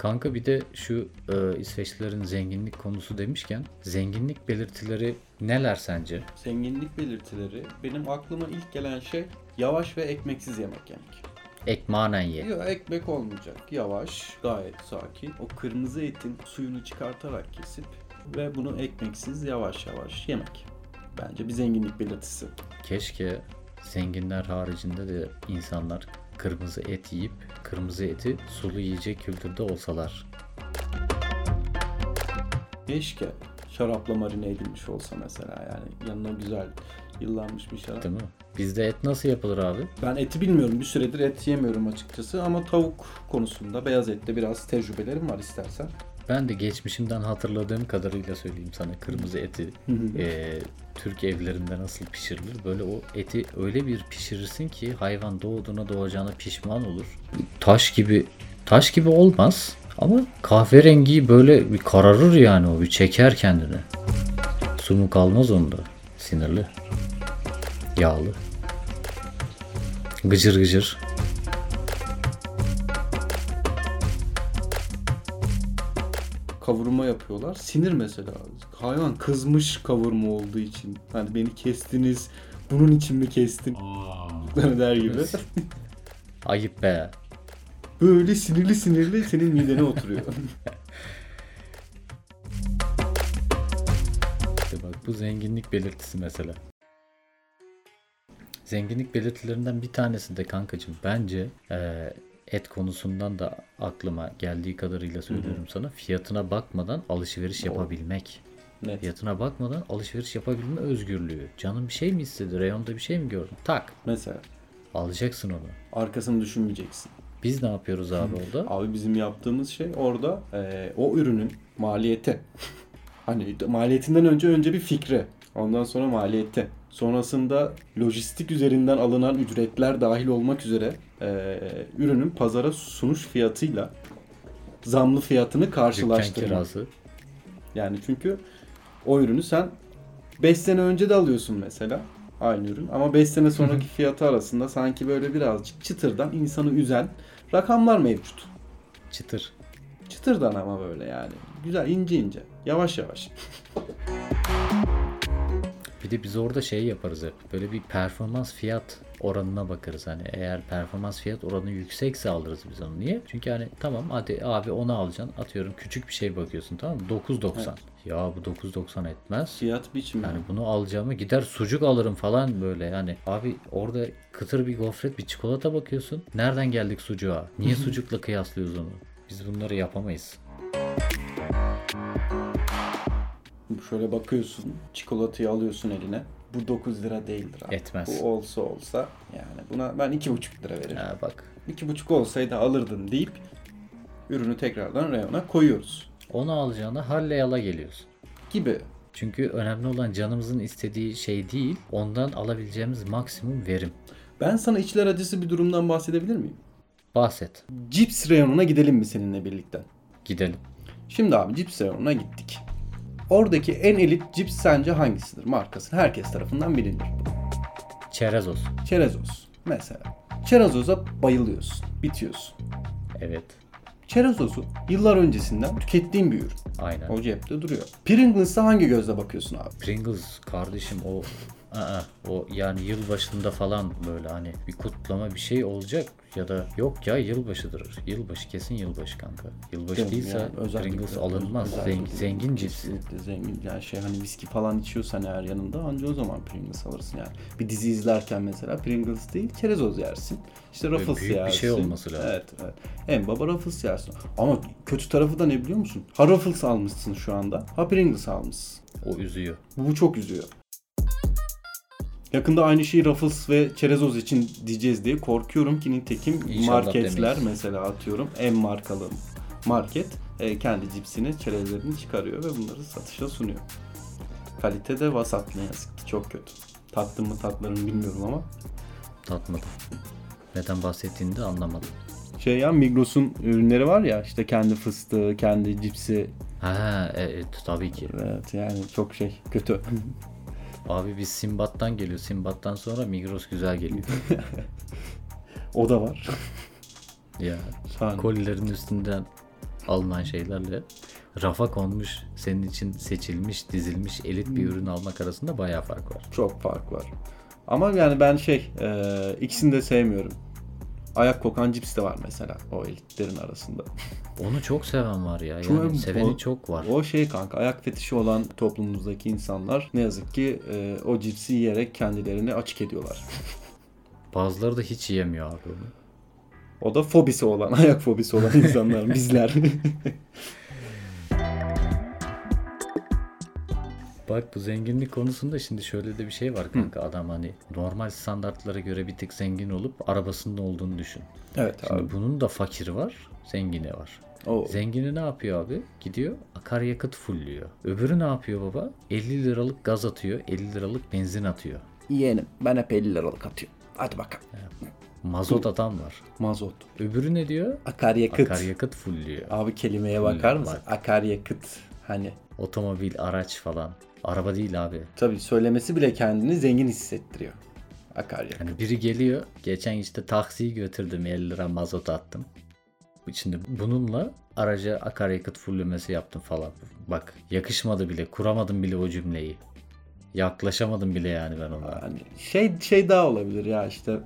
Kanka bir de şu e, İsveçlilerin zenginlik konusu demişken zenginlik belirtileri neler sence? Zenginlik belirtileri benim aklıma ilk gelen şey yavaş ve ekmeksiz yemek yemek. Ekmanen ye. Yok ekmek olmayacak. Yavaş, gayet sakin. O kırmızı etin suyunu çıkartarak kesip ve bunu ekmeksiz yavaş yavaş yemek. Bence bir zenginlik belirtisi. Keşke zenginler haricinde de insanlar kırmızı et yiyip kırmızı eti sulu yiyecek kültürde olsalar. Keşke şarapla marine edilmiş olsa mesela yani yanına güzel yıllanmış bir şarap. Değil mi? Bizde et nasıl yapılır abi? Ben eti bilmiyorum. Bir süredir et yemiyorum açıkçası ama tavuk konusunda beyaz ette biraz tecrübelerim var istersen. Ben de geçmişimden hatırladığım kadarıyla söyleyeyim sana kırmızı eti e, Türk evlerinde nasıl pişirilir? Böyle o eti öyle bir pişirirsin ki hayvan doğduğuna doğacağına pişman olur. Taş gibi taş gibi olmaz ama kahverengi böyle bir kararır yani o bir çeker kendini. Su mu kalmaz onda. Sinirli. Yağlı. Gıcır gıcır. Kavurma yapıyorlar. Sinir mesela. Hayvan kızmış kavurma olduğu için. Hani beni kestiniz. Bunun için mi kestin? der gibi. Ayıp be. Böyle sinirli sinirli senin midene oturuyor. İşte bak bu zenginlik belirtisi mesela. Zenginlik belirtilerinden bir tanesi de kankacığım bence e, et konusundan da aklıma geldiği kadarıyla söylüyorum sana. Fiyatına bakmadan alışveriş yapabilmek. Net. Fiyatına bakmadan alışveriş yapabilme özgürlüğü. Canın bir şey mi istedi? Reyonda bir şey mi gördün? Tak. Mesela Alacaksın onu. arkasını düşünmeyeceksin. Biz ne yapıyoruz abi orada? Abi bizim yaptığımız şey orada eee, o ürünün maliyeti. hani maliyetinden önce önce bir fikri. Ondan sonra maliyeti. Sonrasında lojistik üzerinden alınan ücretler dahil olmak üzere eee, ürünün pazara sunuş fiyatıyla zamlı fiyatını Dükkan kirası. Yani çünkü o ürünü sen 5 sene önce de alıyorsun mesela aynı ürün ama 5 sene sonraki fiyatı arasında sanki böyle birazcık çıtırdan insanı üzen rakamlar mevcut. Çıtır. Çıtırdan ama böyle yani. Güzel ince ince. Yavaş yavaş. Bir de biz orada şey yaparız hep. Böyle bir performans fiyat oranına bakarız. Hani eğer performans fiyat oranı yüksekse alırız biz onu. Niye? Çünkü hani tamam hadi abi onu alacaksın. Atıyorum küçük bir şey bakıyorsun tamam mı? 9.90. Evet. Ya bu 9.90 etmez. Fiyat biçimi. Yani bunu alacağımı gider sucuk alırım falan böyle yani. Abi orada kıtır bir gofret bir çikolata bakıyorsun. Nereden geldik sucuğa? Niye sucukla kıyaslıyoruz onu? Biz bunları yapamayız. Şöyle bakıyorsun. Çikolatayı alıyorsun eline. Bu 9 lira değildir abi. Etmez. Bu olsa olsa yani buna ben 2,5 lira veririm. Ha bak. 2,5 olsaydı alırdım deyip ürünü tekrardan reyona koyuyoruz. Onu alacağına halle yala geliyorsun. Gibi. Çünkü önemli olan canımızın istediği şey değil, ondan alabileceğimiz maksimum verim. Ben sana içler acısı bir durumdan bahsedebilir miyim? Bahset. Cips reyonuna gidelim mi seninle birlikte? Gidelim. Şimdi abi cips reyonuna gittik. Oradaki en elit cips sence hangisidir? Markası herkes tarafından bilinir. Çerez olsun. Çerezos mesela. Çerezos'a bayılıyorsun. Bitiyorsun. Evet. Çerezos'u yıllar öncesinden tükettiğim bir ürün. Aynen. O cepte duruyor. Pringles'a hangi gözle bakıyorsun abi? Pringles kardeşim o Aa, o yani yılbaşında falan böyle hani bir kutlama bir şey olacak ya da yok ya yılbaşıdır. Yılbaşı kesin yılbaşı kanka. Yılbaşı Değil değilse Yani özellikle- Pringles alınmaz. özellikle- Zengin, zengin cips. Kesinlikle zengin. Yani şey hani viski falan içiyorsan eğer yanında anca o zaman Pringles alırsın yani. Bir dizi izlerken mesela Pringles değil Çerezos yersin. İşte Ruffles büyük bir yersin. şey olması lazım. Evet, evet. En baba Ruffles yersin. Ama kötü tarafı da ne biliyor musun? Ha Ruffles almışsın şu anda. Ha Pringles almışsın. O üzüyor. Bu, bu çok üzüyor. Yakında aynı şeyi Ruffles ve Çerezos için diyeceğiz diye korkuyorum ki nitekim İnşallah marketler demeyiz. mesela atıyorum M markalı market e, kendi cipsini, çerezlerini çıkarıyor ve bunları satışa sunuyor. Kalite de vasat ne yazık ki çok kötü. Tattım mı tatlarını bilmiyorum ama. Tatmadım. Neden bahsettiğini de anlamadım. Şey ya Migros'un ürünleri var ya işte kendi fıstığı, kendi cipsi. Ha evet tabii ki. Evet yani çok şey kötü. Abi biz Simbat'tan geliyor. Simbat'tan sonra Migros güzel geliyor. o da var. ya Şahane. kolilerin üstünden alınan şeylerle rafa konmuş, senin için seçilmiş, dizilmiş elit bir ürün almak arasında bayağı fark var. Çok fark var. Ama yani ben şey e, ikisini de sevmiyorum. Ayak kokan cips de var mesela o elitlerin arasında. Onu çok seven var ya. Yani Çünkü seveni o- çok var. O şey kanka ayak fetişi olan toplumumuzdaki insanlar ne yazık ki e, o cipsi yiyerek kendilerini açık ediyorlar. Bazıları da hiç yiyemiyor abi onu. O da fobisi olan, ayak fobisi olan insanlar bizler. Bak bu zenginlik konusunda şimdi şöyle de bir şey var kanka. Adam hani normal standartlara göre bir tık zengin olup arabasının olduğunu düşün. evet abi. Şimdi bunun da fakiri var, zengini var. O Zengini ne yapıyor abi? Gidiyor akaryakıt fullüyor. Öbürü ne yapıyor baba? 50 liralık gaz atıyor, 50 liralık benzin atıyor. yeğenim ben hep 50 liralık atıyorum. Hadi bakalım. Mazot adam var. Mazot. Öbürü ne diyor? Akaryakıt. Akaryakıt fullüyor. Abi kelimeye bakar mısın? Bak. Akaryakıt. Hani Otomobil, araç falan. Araba değil abi. tabii söylemesi bile kendini zengin hissettiriyor. Akaryakıt. Hani biri geliyor. Geçen işte taksiyi götürdüm 50 lira mazot attım. Şimdi bununla araca akaryakıt fullemesi yaptım falan. Bak yakışmadı bile. Kuramadım bile o cümleyi. Yaklaşamadım bile yani ben ona. Hani şey şey daha olabilir ya işte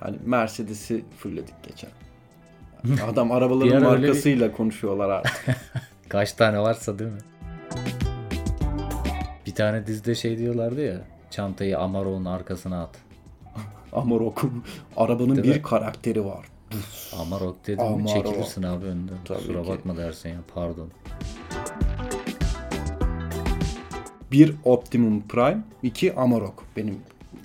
hani Mercedes'i fullledik geçen. Adam arabaların ara öyle bir- markasıyla konuşuyorlar artık. Kaç tane varsa değil mi? Tane dizide şey diyorlardı ya. Çantayı Amaro'nun arkasına at. Amarok. Arabanın Değil bir mi? karakteri var. Amarok dedim mi Amarok. çekilirsin abi önden. Tabii Kusura ki. bakma dersin ya pardon. Bir Optimum Prime, iki Amarok. Benim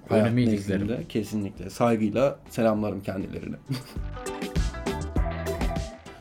hayat nezdimde kesinlikle. Saygıyla selamlarım kendilerine.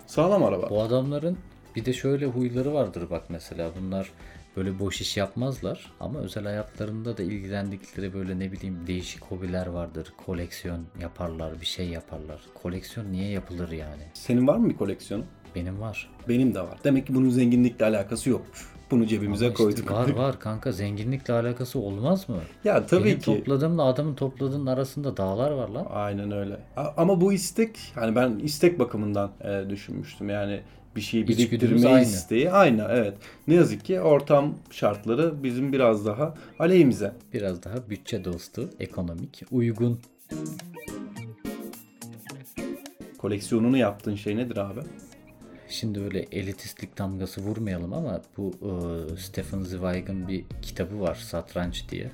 Sağlam araba. Bu adamların bir de şöyle huyları vardır bak mesela bunlar böyle boş iş yapmazlar ama özel hayatlarında da ilgilendikleri böyle ne bileyim değişik hobiler vardır. Koleksiyon yaparlar, bir şey yaparlar. Koleksiyon niye yapılır yani? Senin var mı bir koleksiyonun? Benim var. Benim de var. Demek ki bunun zenginlikle alakası yokmuş. Bunu cebimize Ama işte koyduk. var var kanka zenginlikle alakası olmaz mı? ya tabii Benim ki. topladığımla adamın topladığının arasında dağlar var lan. Aynen öyle. Ama bu istek hani ben istek bakımından e, düşünmüştüm. Yani bir şeyi İçgüdümüz biriktirme aynı. isteği aynı evet. Ne yazık ki ortam şartları bizim biraz daha aleyhimize. Biraz daha bütçe dostu, ekonomik, uygun. Koleksiyonunu yaptığın şey nedir abi? Şimdi öyle elitistlik damgası vurmayalım ama bu e, Stephen Zweig'ın bir kitabı var Satranç diye.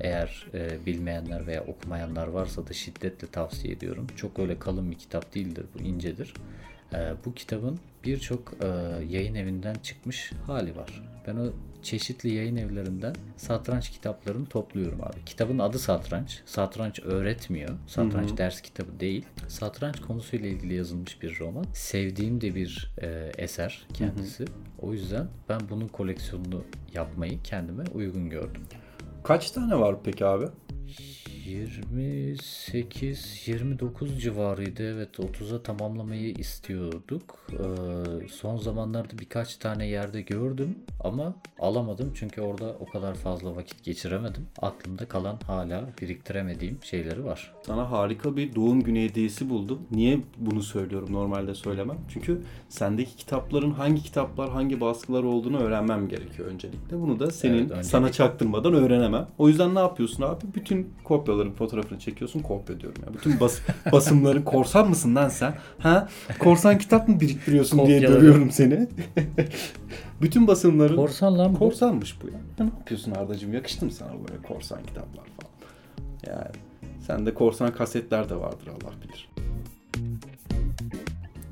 Eğer e, bilmeyenler veya okumayanlar varsa da şiddetle tavsiye ediyorum. Çok öyle kalın bir kitap değildir bu incedir. E, bu kitabın birçok e, yayın evinden çıkmış hali var. Ben o çeşitli yayın evlerinden satranç kitaplarını topluyorum abi. Kitabın adı satranç. Satranç öğretmiyor. Satranç ders kitabı değil. Satranç konusuyla ilgili yazılmış bir roman. Sevdiğim de bir e, eser kendisi. O yüzden ben bunun koleksiyonunu yapmayı kendime uygun gördüm. Kaç tane var peki abi? 28 29 civarıydı. Evet 30'a tamamlamayı istiyorduk. Ee, son zamanlarda birkaç tane yerde gördüm ama alamadım çünkü orada o kadar fazla vakit geçiremedim. Aklımda kalan hala biriktiremediğim şeyleri var. Sana harika bir doğum günü hediyesi buldum. Niye bunu söylüyorum normalde söylemem? Çünkü sendeki kitapların hangi kitaplar, hangi baskılar olduğunu öğrenmem gerekiyor öncelikle. Bunu da senin Evet, öncelikle. sana çaktırmadan öğrenemem. O yüzden ne yapıyorsun abi? Bütün kopyaların fotoğrafını çekiyorsun. Kopya diyorum ya. Bütün bas basımların korsan mısın lan sen? Ha? Korsan kitap mı biriktiriyorsun diye görüyorum seni. Bütün basımların Korsan lan bu. Korsanmış bu ya. Ya Ne yapıyorsun Ardacığım? Yakıştı mı sana böyle korsan kitaplar falan? Yani sende korsan kasetler de vardır Allah bilir.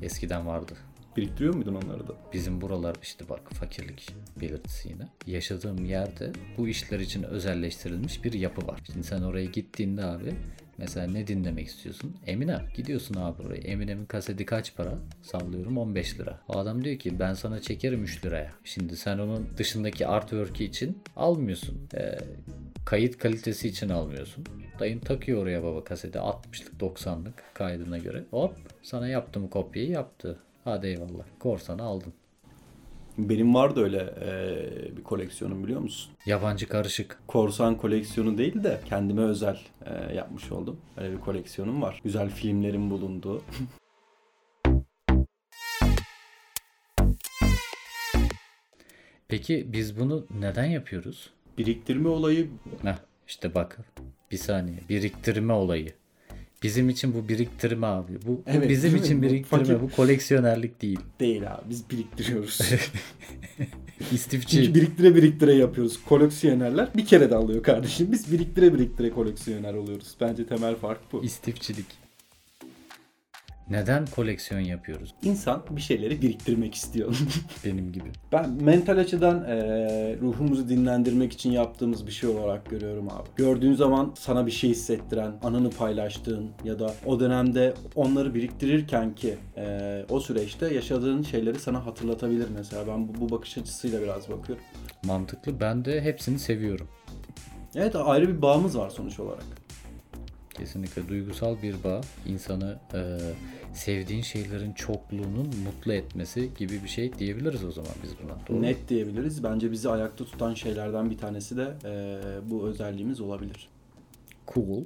Eskiden vardı. Biriktiriyor muydun onları da? Bizim buralar işte bak fakirlik belirtisi yine. Yaşadığım yerde bu işler için özelleştirilmiş bir yapı var. Şimdi sen oraya gittiğinde abi mesela ne dinlemek istiyorsun? Eminem. Gidiyorsun abi oraya. Eminem'in kaseti kaç para? Sallıyorum 15 lira. O adam diyor ki ben sana çekerim 3 liraya. Şimdi sen onun dışındaki artwork'i için almıyorsun. Ee, kayıt kalitesi için almıyorsun. Dayın takıyor oraya baba kaseti 60'lık 90'lık kaydına göre. Hop sana yaptım kopyayı yaptı. Hadi eyvallah. Korsanı aldın. Benim vardı öyle eee, bir koleksiyonum biliyor musun? Yabancı karışık. Korsan koleksiyonu değil de kendime özel eee, yapmış oldum. Öyle bir koleksiyonum var. Güzel filmlerin bulunduğu. Peki biz bunu neden yapıyoruz? Biriktirme olayı Heh, işte bak bir saniye biriktirme olayı. Bizim için bu biriktirme abi. Bu, bu Evet, bizim değil mi? için Bu biriktirme fakir- bu koleksiyonerlik değil. değil abi. Biz biriktiriyoruz. İstifçi. Çünkü biriktire biriktire yapıyoruz. Koleksiyonerler bir kere de alıyor kardeşim. Biz biriktire biriktire koleksiyoner oluyoruz. Bence temel fark bu. istifçilik. Neden koleksiyon yapıyoruz İnsan bir şeyleri biriktirmek istiyor. benim gibi? Ben mental açıdan eee, ruhumuzu dinlendirmek için yaptığımız bir şey olarak görüyorum abi. Gördüğün zaman sana bir şey hissettiren, anını paylaştığın ya da o dönemde onları biriktirirken ki eee, o süreçte yaşadığın şeyleri sana hatırlatabilir mesela. Ben bu, bu bakış açısıyla biraz bakıyorum. Mantıklı. Ben de hepsini seviyorum. Evet ayrı bir bağımız var sonuç olarak. Kesinlikle duygusal bir bağ insanı e, sevdiğin şeylerin çokluğunun mutlu etmesi gibi bir şey diyebiliriz o zaman biz buna. Doğru mu? Net diyebiliriz. Bence bizi ayakta tutan şeylerden bir tanesi de eee, bu özelliğimiz olabilir. Cool.